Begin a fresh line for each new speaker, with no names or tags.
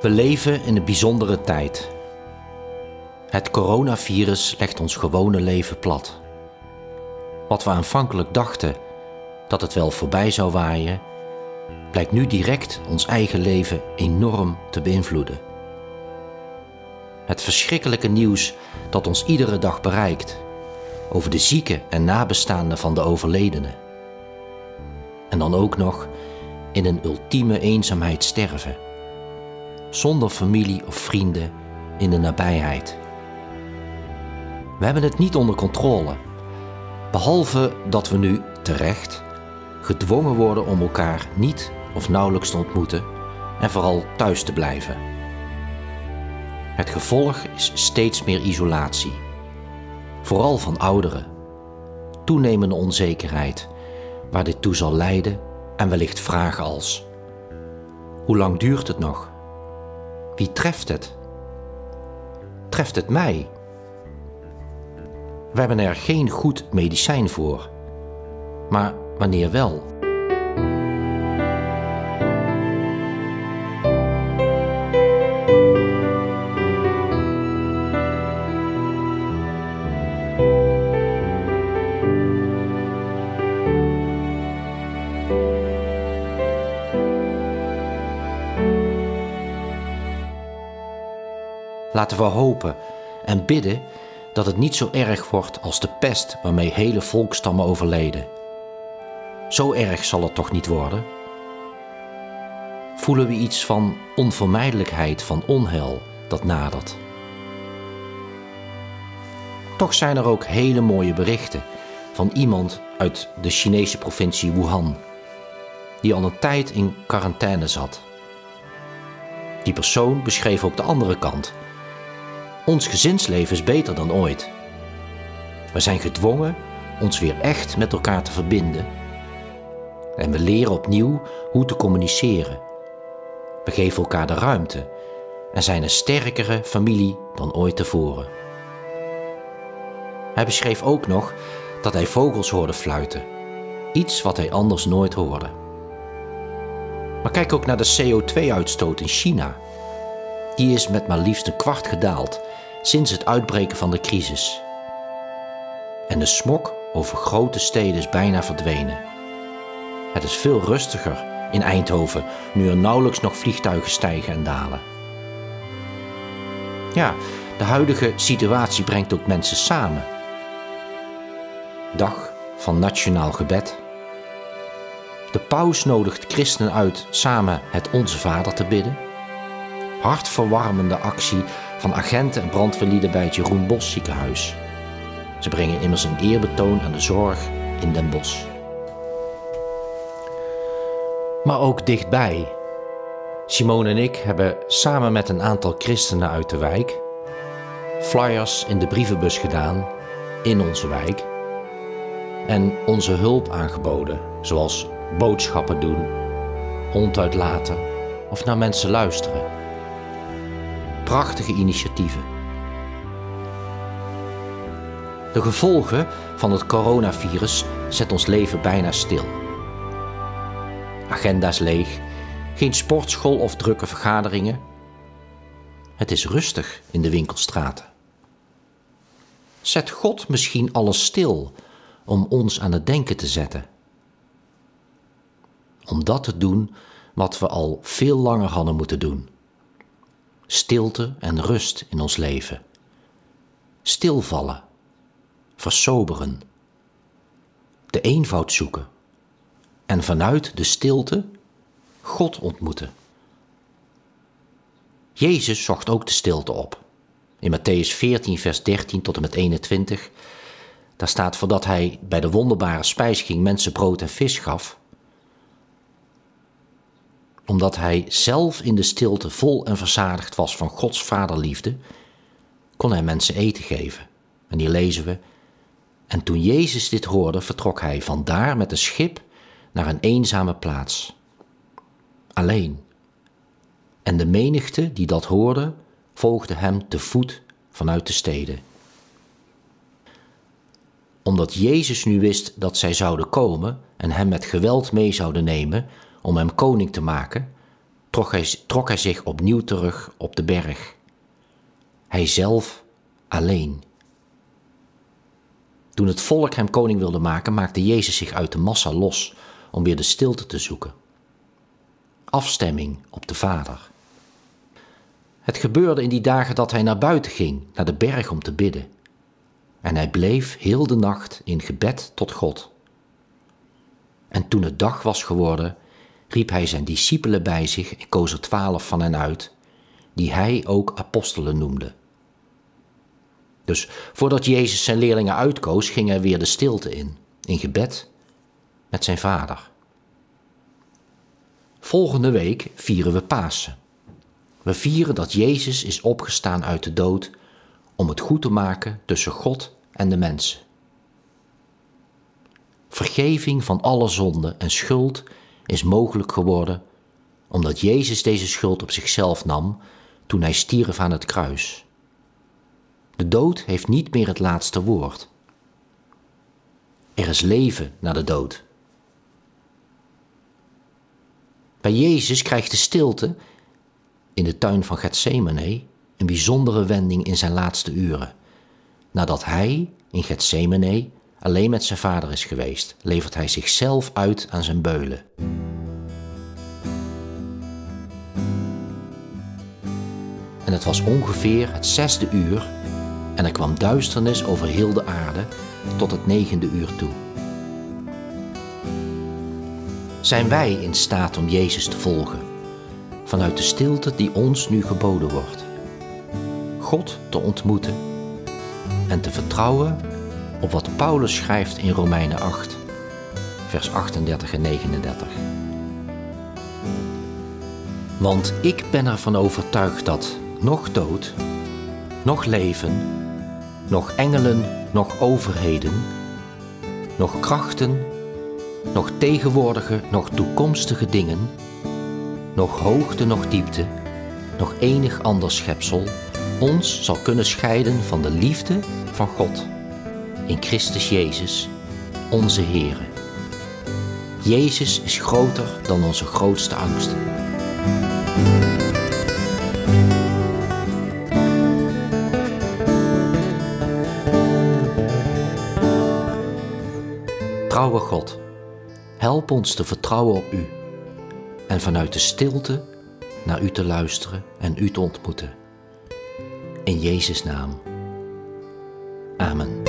We leven in een bijzondere tijd. Het coronavirus legt ons gewone leven plat. Wat we aanvankelijk dachten dat het wel voorbij zou waaien, blijkt nu direct ons eigen leven enorm te beïnvloeden. Het verschrikkelijke nieuws dat ons iedere dag bereikt over de zieken en nabestaanden van de overledenen. En dan ook nog in een ultieme eenzaamheid sterven zonder familie of vrienden in de nabijheid. We hebben het niet onder controle, behalve dat we nu terecht gedwongen worden om elkaar niet of nauwelijks te ontmoeten en vooral thuis te blijven. Het gevolg is steeds meer isolatie, vooral van ouderen, toenemende onzekerheid, waar dit toe zal leiden en wellicht vragen als: hoe lang duurt het nog? Wie treft het? Treft het mij? We hebben er geen goed medicijn voor. Maar wanneer wel? Laten we hopen en bidden dat het niet zo erg wordt als de pest waarmee hele volkstammen overleden. Zo erg zal het toch niet worden? Voelen we iets van onvermijdelijkheid van onheil dat nadert? Toch zijn er ook hele mooie berichten van iemand uit de Chinese provincie Wuhan, die al een tijd in quarantaine zat. Die persoon beschreef ook de andere kant ons gezinsleven is beter dan ooit. We zijn gedwongen ons weer echt met elkaar te verbinden. En we leren opnieuw hoe te communiceren. We geven elkaar de ruimte en zijn een sterkere familie dan ooit tevoren. Hij beschreef ook nog dat hij vogels hoorde fluiten, iets wat hij anders nooit hoorde. Maar kijk ook naar de CO2-uitstoot in China. Die is met maar liefst een kwart gedaald sinds het uitbreken van de crisis. En de smok over grote steden is bijna verdwenen. Het is veel rustiger in Eindhoven nu er nauwelijks nog vliegtuigen stijgen en dalen. Ja, de huidige situatie brengt ook mensen samen. Dag van nationaal gebed. De paus nodigt christenen uit samen het Onze Vader te bidden. Hartverwarmende actie van agenten en brandweerlieden bij het Jeroen Bos ziekenhuis. Ze brengen immers een eerbetoon aan de zorg in Den Bosch. Maar ook dichtbij. Simone en ik hebben samen met een aantal christenen uit de wijk flyers in de brievenbus gedaan in onze wijk en onze hulp aangeboden, zoals boodschappen doen, hond uitlaten of naar mensen luisteren prachtige initiatieven. De gevolgen van het coronavirus zetten ons leven bijna stil. Agenda's leeg, geen sportschool of drukke vergaderingen. Het is rustig in de winkelstraten. Zet God misschien alles stil om ons aan het denken te zetten? Om dat te doen wat we al veel langer hadden moeten doen stilte en rust in ons leven. Stilvallen, versoberen, de eenvoud zoeken en vanuit de stilte God ontmoeten. Jezus zocht ook de stilte op. In Matthäus 14, vers 13 tot en met 21, daar staat voordat hij bij de wonderbare spijs ging mensen brood en vis gaf, omdat hij zelf in de stilte vol en verzadigd was van Gods vaderliefde, kon hij mensen eten geven. En hier lezen we: En toen Jezus dit hoorde, vertrok hij vandaar met een schip naar een eenzame plaats. Alleen. En de menigte die dat hoorde, volgde hem te voet vanuit de steden. Omdat Jezus nu wist dat zij zouden komen en hem met geweld mee zouden nemen, om hem koning te maken, trok hij, trok hij zich opnieuw terug op de berg. Hij zelf alleen. Toen het volk hem koning wilde maken, maakte Jezus zich uit de massa los om weer de stilte te zoeken. Afstemming op de Vader. Het gebeurde in die dagen dat hij naar buiten ging, naar de berg om te bidden. En hij bleef heel de nacht in gebed tot God. En toen het dag was geworden, riep hij zijn discipelen bij zich en koos er twaalf van hen uit, die hij ook apostelen noemde. Dus voordat Jezus zijn leerlingen uitkoos, ging hij weer de stilte in, in gebed met zijn vader. Volgende week vieren we Pasen. We vieren dat Jezus is opgestaan uit de dood om het goed te maken tussen God en de mensen. Vergeving van alle zonde en schuld is mogelijk geworden omdat Jezus deze schuld op zichzelf nam toen hij stierf aan het kruis. De dood heeft niet meer het laatste woord. Er is leven na de dood. Bij Jezus krijgt de stilte in de tuin van Gethsemane een bijzondere wending in zijn laatste uren. Nadat hij in Gethsemane alleen met zijn vader is geweest, levert hij zichzelf uit aan zijn beulen. En het was ongeveer het zesde uur en er kwam duisternis over heel de aarde tot het negende uur toe. Zijn wij in staat om Jezus te volgen, vanuit de stilte die ons nu geboden wordt? God te ontmoeten en te vertrouwen op wat Paulus schrijft in Romeinen 8, vers 38 en 39. Want ik ben ervan overtuigd dat nog dood, nog leven, nog engelen, nog overheden, nog krachten, nog tegenwoordige, nog toekomstige dingen, nog hoogte, nog diepte, nog enig ander schepsel ons zal kunnen scheiden van de liefde van God in Christus Jezus, onze Heer. Jezus is groter dan onze grootste angsten. Trouwe God, help ons te vertrouwen op U en vanuit de stilte naar U te luisteren en U te ontmoeten. In Jezus' naam. Amen.